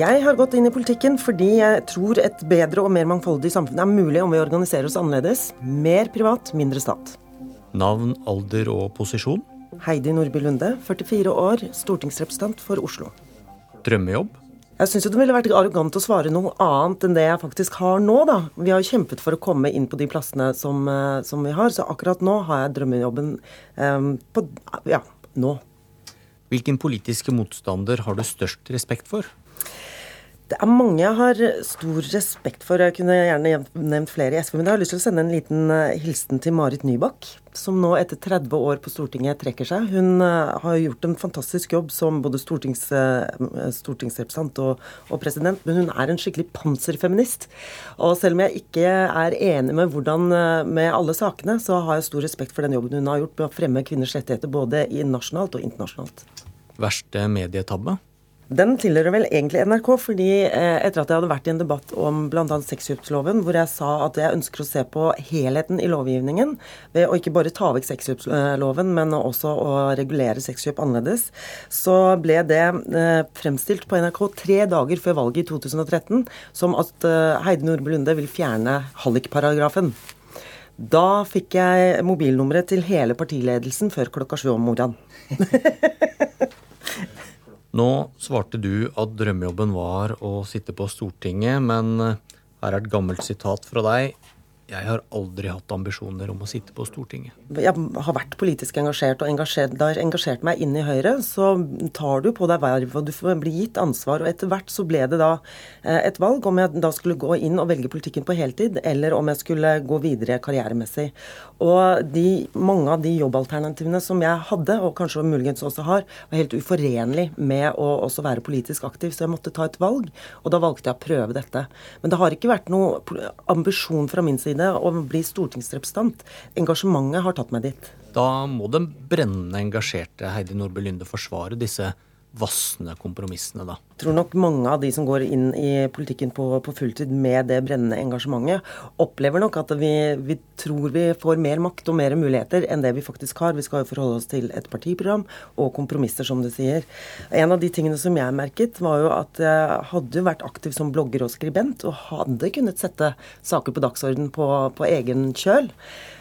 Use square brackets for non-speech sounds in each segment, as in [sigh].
Jeg har gått inn i politikken fordi jeg tror et bedre og mer mangfoldig samfunn er mulig om vi organiserer oss annerledes. Mer privat, mindre stat. Navn, alder og posisjon? Heidi Nordby Lunde, 44 år, stortingsrepresentant for Oslo. Drømmejobb? Jeg syns det ville vært arrogant å svare noe annet enn det jeg faktisk har nå, da. Vi har kjempet for å komme inn på de plassene som, eh, som vi har, så akkurat nå har jeg drømmejobben um, på ja, nå. Hvilken politiske motstander har du størst respekt for? Det er mange jeg har stor respekt for. Jeg kunne gjerne nevnt flere i SV, men jeg har lyst til å sende en liten eh, hilsen til Marit Nybakk, som nå etter 30 år på Stortinget trekker seg. Hun eh, har gjort en fantastisk jobb som både stortings, eh, stortingsrepresentant og, og, president, men hun er en skikkelig panserfeminist. Og selv om jeg ikke er enig med hvordan med alle sakene, så har jeg stor respekt for den jobben hun har gjort med å fremme kvinners rettigheter både nasjonalt og internasjonalt. Verste medietabbe? Den tilhører vel egentlig NRK, fordi eh, etter at jeg hadde vært i en debatt om bl.a. sexkjøpsloven, hvor jeg sa at jeg ønsker å se på helheten i lovgivningen ved å ikke bare ta vekk sexkjøpsloven, men også å regulere sexkjøp annerledes, så ble det eh, fremstilt på NRK tre dager før valget i 2013 som at eh, Heidi Nordby Lunde vil fjerne hallikparagrafen. Da fikk jeg mobilnummeret til hele partiledelsen før klokka sju om morgenen. [laughs] Nå svarte du at drømmejobben var å sitte på Stortinget, men her er et gammelt sitat fra deg. Jeg har aldri hatt ambisjoner om å sitte på Stortinget. Jeg har vært politisk engasjert, og engasjert, da jeg engasjert meg inn i Høyre, så tar du på deg verv, og du blir gitt ansvar. Og etter hvert så ble det da eh, et valg om jeg da skulle gå inn og velge politikken på heltid, eller om jeg skulle gå videre karrieremessig. Og de, mange av de jobbalternativene som jeg hadde, og kanskje muligens også har, var helt uforenlig med å også være politisk aktiv, så jeg måtte ta et valg. Og da valgte jeg å prøve dette. Men det har ikke vært noen ambisjon fra min side side å bli stortingsrepresentant. Engasjementet har tatt meg dit. Da må den brennende engasjerte Heidi Nordby Lunde forsvare disse vassende kompromissene, da? Jeg tror nok mange av de som går inn i politikken på, på fulltid med det brennende engasjementet, opplever nok at vi, vi, tror vi får mer makt og mer muligheter enn det vi faktisk har. Vi skal jo forholde oss til et partiprogram og kompromisser, som du sier. En av de tingene som jeg merket, var jo at jeg hadde vært aktiv som blogger og skribent, og hadde kunnet sette saker på dagsorden på, på egen kjøl.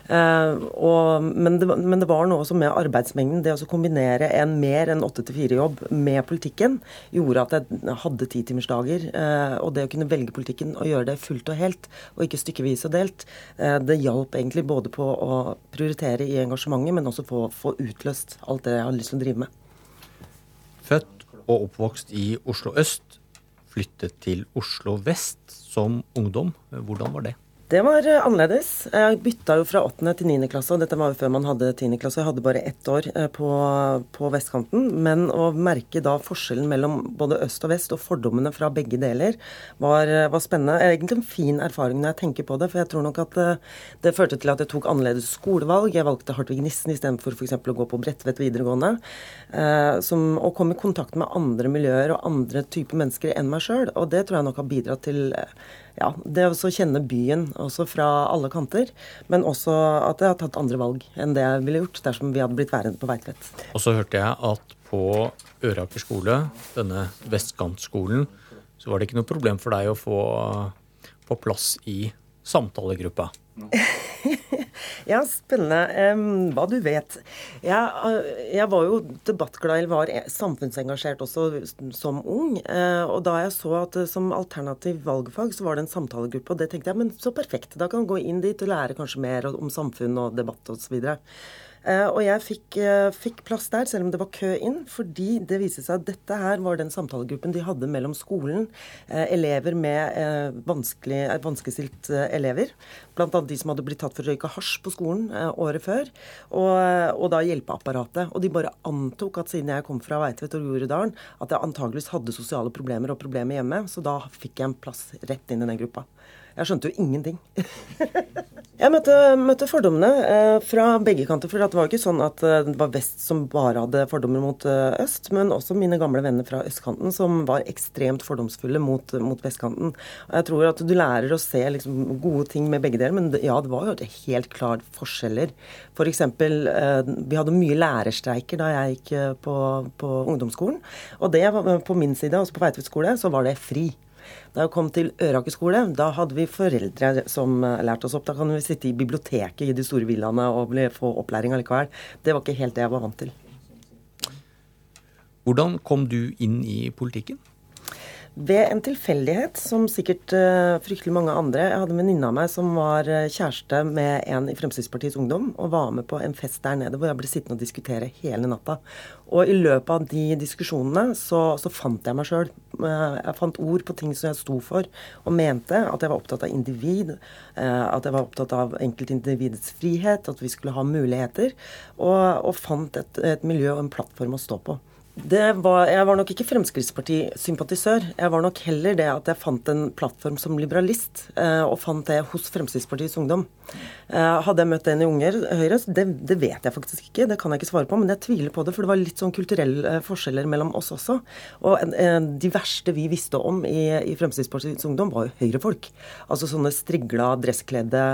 Uh, og, men, det, men, det, var noe som med arbeidsmengden, det å kombinere en mer enn åtte til fire-jobb med politikken, gjorde at jeg hadde titimersdager. Uh, og det å kunne velge politikken og gjøre det fullt og helt, og ikke stykkevis og delt, uh, det hjalp egentlig både på å prioritere i engasjementet, men også få, få utløst alt det jeg hadde lyst til å drive med. Født og oppvokst i Oslo øst, flyttet til Oslo vest som ungdom. Hvordan var det? Det var eh, annerledes. Jeg bytta jo fra 8. til 9. klasse, og dette var jo før man hadde 10. klasse. Jeg hadde bare ett år eh, på, på, vestkanten. Men å merke da forskjellen mellom både øst og vest, og fordommene fra begge deler, var, eh, var spennende. Egentlig en fin erfaring når jeg tenker på det, for jeg tror nok at det førte til at jeg tok annerledes skolevalg. Jeg valgte Hartvig Nissen istedenfor f.eks. å gå på Bredtvet videregående. Som, og kom i kontakt med andre miljøer og andre typer mennesker enn meg sjøl. Og det tror jeg nok har bidratt til ja, det å kjenne byen også fra alle kanter. Men også at jeg har tatt andre valg enn det jeg ville gjort dersom vi hadde blitt værende på Veitvet. Og så hørte jeg at på Øraker skole, denne vestkantskolen, så var det ikke noe problem for deg å få på plass i samtalegruppa. [laughs] ja, spennende. Um, hva du vet. Jeg, jeg, var jo debattglad, eller var samfunnsengasjert også som ung. Uh, og da jeg så at som alternativ valgfag så var det en samtalegruppe, og det tenkte jeg men så perfekt. Da kan jeg gå inn dit og lære kanskje mer om samfunn og debatt osv. Eh, og jeg fikk, eh, fikk, plass der, selv om det var kø inn, fordi det viste seg at dette her var den samtalegruppen de hadde mellom skolen, eh, elever med vanskelig, vanskeligstilt elever, bl.a. de som hadde blitt tatt for å røyke hasj på skolen året før, og, og, da hjelpeapparatet. Og de bare antok at siden jeg kom fra Veitvet og Groruddalen, at jeg antageligvis hadde sosiale problemer og problemer hjemme, så da fikk jeg en plass rett inn i den gruppa. Jeg skjønte jo ingenting. [laughs] jeg møtte, møtte fordommene eh, fra begge kanter. For det var jo ikke sånn at eh, det var vest som bare hadde fordommer mot eh, øst, men også mine gamle venner fra østkanten som var ekstremt fordomsfulle mot, mot vestkanten. Jeg tror at du lærer å se liksom, gode ting med begge deler, men ja, det var jo helt klart forskjeller. For eh, vi hadde mye lærerstreiker da jeg gikk eh, på, på ungdomsskolen. Og det var på min side, altså på Veitvet skole, så var det fri. Da jeg kom til Øraker skole, da hadde vi foreldre som eh, lærte oss opp. Da kan vi sitte i biblioteket i de store villaene og få opplæring allikevel. Det var ikke helt det jeg var vant til. Hvordan kom du inn i politikken? Ved en tilfeldighet, som sikkert uh, fryktelig mange andre. Jeg hadde en venninne av meg som var uh, kjæreste med en i Fremskrittspartiets Ungdom, og var med på en fest der nede hvor jeg ble sittende og diskutere hele natta. Og i løpet av de diskusjonene så, så fant jeg meg sjøl. Eh, jeg fant ord på ting som jeg sto for, og mente at jeg var opptatt av individ. at jeg var opptatt av enkeltindividets frihet, at vi skulle ha muligheter. Og, og fant et, et miljø og en plattform å stå på. Var, jeg var nok ikke Fremskrittsparti-sympatisør. Jeg var nok heller det at jeg fant en plattform som liberalist, eh, og fant det hos Fremskrittspartiets Ungdom. Eh, hadde jeg møtt en i Unger Høyre? Det, det, vet jeg faktisk ikke. Det kan jeg ikke svare på, men jeg tviler på det. For det var litt sånn kulturelle eh, forskjeller mellom oss også. Og de verste vi visste om i, i Fremskrittspartiets Ungdom, var jo Høyre-folk. Altså sånne strigla, dresskledde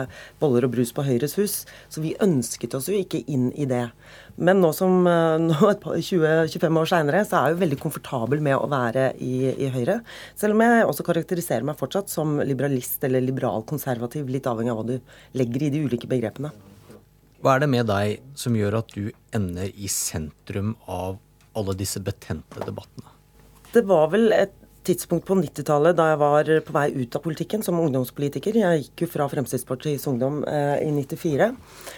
boller og brus på Høyres hus. Så vi ønsket oss jo ikke inn i det. Men nå som nå 20-25 år seinere, så er jeg jo veldig komfortabel med å være i, i, Høyre. Selv om jeg også karakteriserer meg fortsatt som liberalist eller liberal-konservativ, litt avhengig av hva du legger i de ulike begrepene. Hva er det med deg som gjør at du ender i sentrum av alle disse betente debattene? Det var vel et tidspunkt på 90-tallet da jeg var på vei ut av politikken som ungdomspolitiker. Jeg gikk jo fra Fremskrittspartiets Ungdom eh, i 94.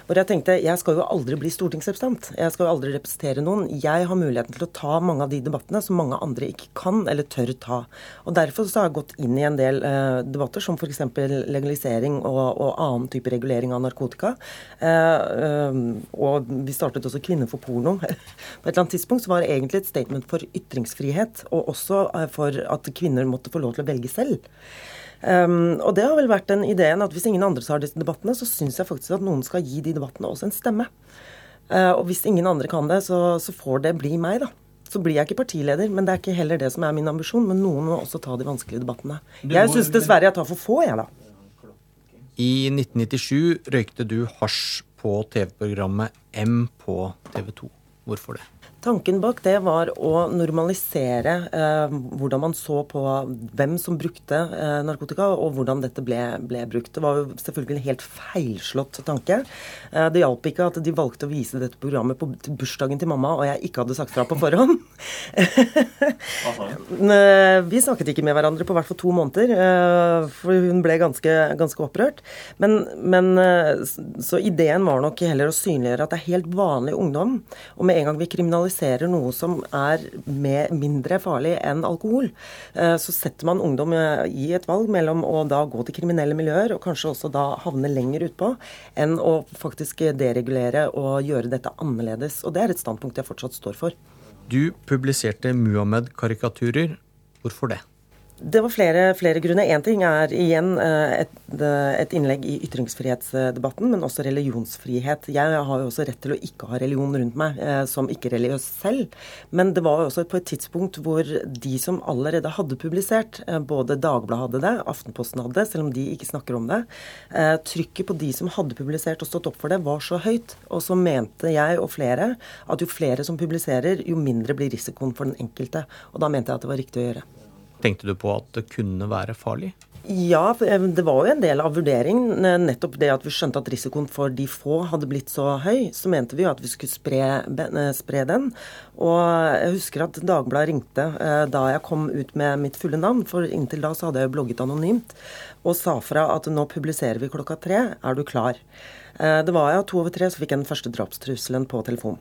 Hvor jeg tenkte jeg skal jo aldri bli stortingsrepresentant. Jeg skal jo aldri representere noen. Jeg har muligheten til å ta mange av de debattene som mange andre ikke kan eller tør ta. Og Derfor så har jeg gått inn i en del eh, debatter som f.eks. legalisering og, og, annen type regulering av narkotika. Eh, eh, og vi startet også Kvinner for porno. [laughs] på et eller annet tidspunkt så var det egentlig et statement for ytringsfrihet, og også eh, for at at kvinner måtte få lov til å velge selv. Um, og det har vel vært den ideen at hvis ingen andre tar disse debattene, så syns jeg faktisk at noen skal gi de debattene også en stemme. Uh, og hvis ingen andre kan det, så, så, får det bli meg, da. Så blir jeg ikke partileder, men det er ikke heller det som er min ambisjon. Men noen må også ta de vanskelige debattene. Jeg syns dessverre jeg tar for få, jeg, da. I 1997 røykte du hasj på TV-programmet M på TV 2. Hvorfor det? Tanken bak det var å normalisere eh, hvordan man så på hvem som brukte eh, narkotika, og hvordan dette ble, ble, brukt. Det var jo selvfølgelig en helt feilslått tanke. Eh, det hjalp ikke at de valgte å vise dette programmet på bursdagen til mamma, og jeg ikke hadde sagt fra på forhånd. [laughs] Vi snakket ikke med hverandre på hvert fall to måneder, eh, for hun ble ganske, ganske opprørt. Men, men, eh, så ideen var nok heller å synliggjøre at det er helt vanlig ungdom, og med en gang vi kriminaliserer legaliserer noe som er mindre farlig enn alkohol, eh, så setter man ungdom i et valg mellom å da gå til kriminelle miljøer, og kanskje også da havne lenger utpå, enn å faktisk deregulere og gjøre dette annerledes. Og det er et standpunkt jeg fortsatt står for. Du publiserte Muhammed-karikaturer. Hvorfor det? Det var flere, flere grunner. Én ting er igjen eh, et, et, innlegg i ytringsfrihetsdebatten, men også religionsfrihet. Jeg har jo også rett til å ikke ha religion rundt meg eh, som ikke-religiøs selv. Men det var jo også på et tidspunkt hvor de som allerede hadde publisert, eh, både Dagbladet hadde det, Aftenposten hadde det, selv om de ikke snakker om det, trykket på de som hadde publisert og stått opp for det, var så høyt. Og så mente jeg og flere at jo flere som publiserer, jo mindre blir risikoen for den enkelte. Og da mente jeg at det var riktig å gjøre. Tenkte du på at det kunne være farlig? Ja, eh, det var jo en del av vurderingen. Nettopp det at vi skjønte at risikoen for de få hadde blitt så høy, så mente vi jo at vi skulle spre, eh, spre den. Og jeg husker at Dagbladet ringte eh, da jeg kom ut med mitt fulle navn, for inntil da så hadde jeg jo blogget anonymt, og sa fra at nå publiserer vi klokka tre, er du klar? Det var jeg, to over tre så fikk jeg den første drapstrusselen på telefon.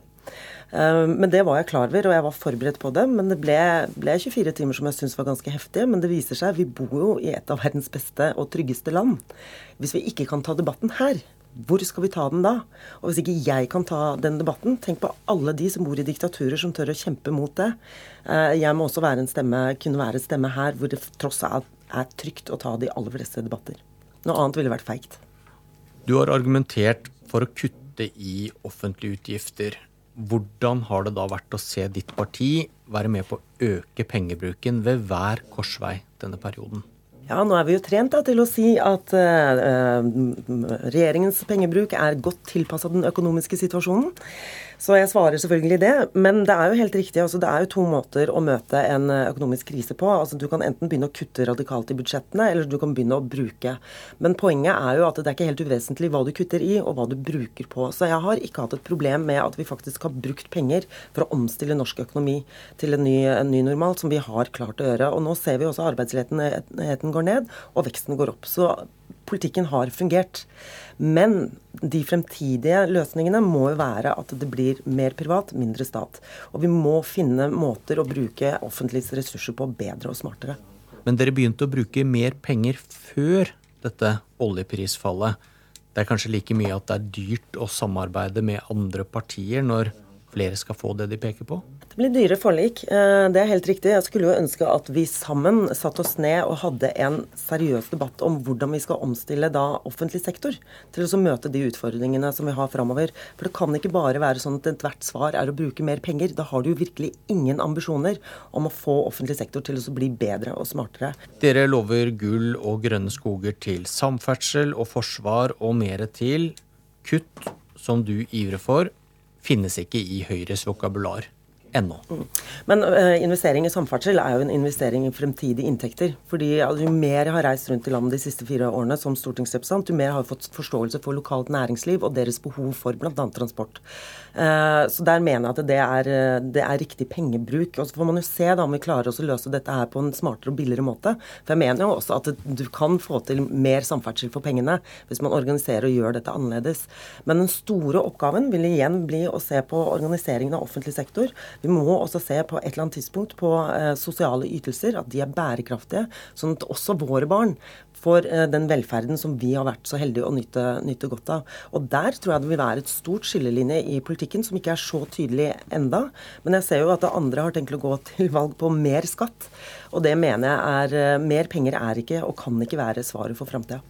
Eh, men det var jeg klar over, og jeg var forberedt på det. Men det ble, ble 24 timer som jeg syntes var ganske heftige. Men det viser seg, vi bor jo i et av verdens beste og tryggeste land. Hvis vi ikke kan ta debatten her, hvor skal vi ta den da? Og hvis ikke jeg kan ta den debatten, tenk på alle de som bor i diktaturer som tør å kjempe mot det. Eh, jeg må også være en stemme, kunne være en stemme her hvor det tross alt er trygt å ta de aller fleste debatter. Noe annet ville vært feigt. Du har argumentert for å kutte i offentlige utgifter. Hvordan har det da vært å se ditt parti være med på å øke pengebruken ved hver korsvei denne perioden? Ja, nå er vi jo trent da, til å si at uh, regjeringens pengebruk er godt tilpassa den økonomiske situasjonen. Så jeg svarer selvfølgelig det. Men det er jo helt riktig. Altså, det er jo to måter å møte en eh, økonomisk krise på. Altså, du kan enten begynne å kutte radikalt i budsjettene, eller du kan begynne å bruke. Men poenget er jo at det er ikke helt uvesentlig hva du kutter i, og hva du bruker på. Så jeg har ikke hatt et problem med at vi faktisk har brukt penger for å omstille norsk økonomi til en ny, en ny normal, som vi har klart å gjøre. Og nå ser vi også arbeidsledigheten går ned, og veksten går opp. Så politikken har fungert. Men de fremtidige løsningene må jo være at det blir mer privat, mindre stat. Og vi må finne måter å bruke offentliges ressurser på bedre og smartere. Men dere begynte å bruke mer penger før dette oljeprisfallet. Det er kanskje like mye at det er dyrt å samarbeide med andre partier når flere skal få det de peker på? Det blir dyre forlik. Eh, det er helt riktig. Jeg skulle jo ønske at vi sammen satte oss ned og hadde en seriøs debatt om hvordan vi skal omstille da offentlig sektor til å møte de utfordringene som vi har framover. For det kan ikke bare være sånn at ethvert svar er å bruke mer penger. Da har du jo virkelig ingen ambisjoner om å få offentlig sektor til å bli bedre og smartere. Dere lover gull og grønne skoger til samferdsel og forsvar og mer til. Kutt som du ivrer for, finnes ikke i Høyres vokabular ennå. Mm. Men uh, investering i samferdsel er jo en investering i fremtidige inntekter. fordi altså, Jo mer jeg har reist rundt i landet de siste fire årene som stortingsrepresentant, jo mer jeg har fått forståelse for lokalt næringsliv og deres behov for bl.a. transport. Uh, så der mener jeg at det er, det er, riktig pengebruk. Og så får man jo se da om vi klarer oss å løse dette her på en smartere og billigere måte. For jeg mener jo også at du kan få til mer samferdsel for pengene hvis man organiserer og gjør dette annerledes. Men den store oppgaven vil igjen bli å se på organiseringen av offentlig sektor. Vi må også se på et eller annet tidspunkt på eh, sosiale ytelser, at de er bærekraftige, sånn at også våre barn får eh, den velferden som vi har vært så heldige å nyte, nyte, godt av. Og Der tror jeg det vil være et stort skillelinje i politikken, som ikke er så tydelig enda. Men jeg ser jo at det andre har tenkt å gå til valg på mer skatt. Og det mener jeg er eh, Mer penger er ikke og kan ikke være svaret for framtida.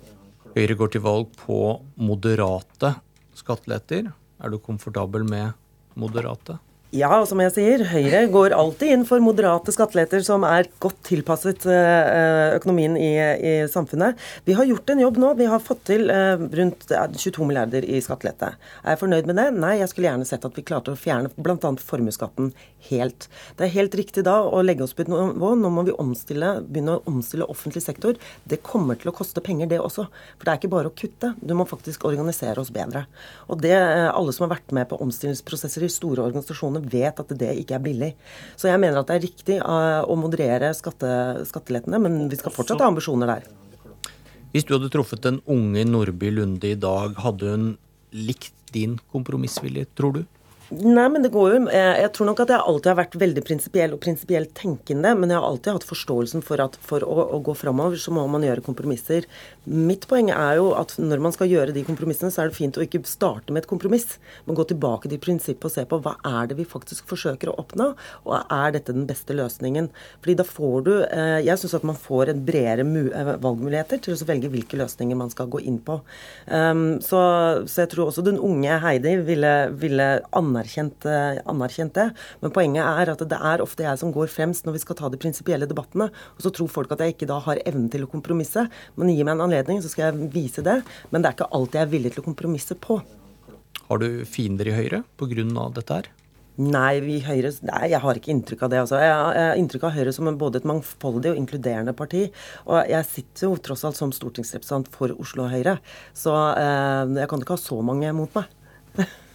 Høyre går til valg på moderate skatteletter. Er du komfortabel med moderate? Ja, og som jeg sier, Høyre går alltid inn for moderate skatteletter som er godt tilpasset eh, økonomien i, i, samfunnet. Vi har gjort en jobb nå. Vi har fått til eh, rundt 22 milliarder i skattelette. Er jeg fornøyd med det? Nei, jeg skulle gjerne sett at vi klarte å fjerne bl.a. formuesskatten helt. Det er helt riktig da å legge oss på et nivå. Nå må vi omstille, begynne å omstille offentlig sektor. Det kommer til å koste penger, det også. For det er ikke bare å kutte. Du må faktisk organisere oss bedre. Og det, eh, alle som har vært med på omstillingsprosesser i store organisasjoner, organisasjonene vet at det ikke er billig. Så jeg mener at det er riktig uh, å moderere skatte, skattelettene, men vi skal fortsatt ha ambisjoner der. Hvis du hadde truffet den unge Nordby Lunde i dag, hadde hun likt din kompromissvilje, tror du? Nei, men det går jo Jeg tror nok at jeg alltid har vært veldig prinsipiell og prinsipielt tenkende, men jeg har alltid hatt forståelsen for at for å, å gå framover, så må man gjøre kompromisser. Mitt poeng er jo at når man skal gjøre de kompromissene, så er det fint å ikke starte med et kompromiss, men gå tilbake til prinsippet og se på hva er det vi faktisk forsøker å oppnå, og er dette den beste løsningen? Fordi da får du eh, Jeg syns at man får en bredere eh, valgmuligheter til å velge hvilke løsninger man skal gå inn på. Um, så, så, jeg tror også den unge Heidi ville, ville anerkjent anerkjent, anerkjent, det. Men poenget er at det er ofte jeg som går fremst når vi skal ta de prinsipielle debattene. Og så tror folk at jeg ikke da har evnen til å kompromisse. Men gi meg en anledning, så skal jeg vise det. Men det er ikke alltid jeg er villig til å kompromisse på. Har du fiender i Høyre pga. dette her? Nei, vi Høyre, nei, jeg har ikke inntrykk av det. Altså. Jeg har inntrykk av Høyre som både et mangfoldig og inkluderende parti. Og jeg sitter jo tross alt som stortingsrepresentant for Oslo Høyre, så eh, jeg kan ikke ha så mange mot meg. [laughs]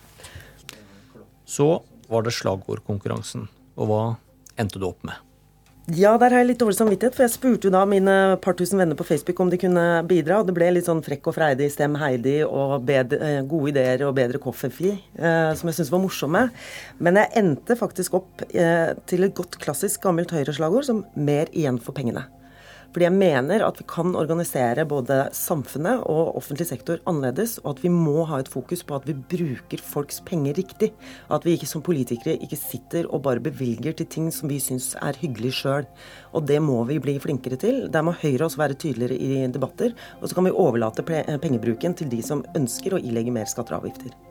Så var det slagordkonkurransen. Og hva endte du opp med? Ja, der har jeg litt dårlig samvittighet, for jeg spurte jo da mine par tusen venner på Facebook om de kunne bidra, og det ble litt sånn frekk og freidig, stem Heidi og bedre, eh, gode ideer og bedre koffefi, eh, som jeg syntes var morsomme. Men jeg endte faktisk opp eh, til et godt klassisk gammelt Høyre-slagord som 'mer igjen for pengene'. Fordi jeg mener at vi kan organisere både samfunnet og offentlig sektor annerledes, og at vi må ha et fokus på at vi bruker folks penger riktig. At vi ikke som politikere ikke sitter og bare bevilger til ting som vi syns er hyggelig sjøl. Og det må vi bli flinkere til. Der må Høyre også være tydeligere i debatter. Og så kan vi overlate pengebruken til de som ønsker å ilegge mer skatter og avgifter.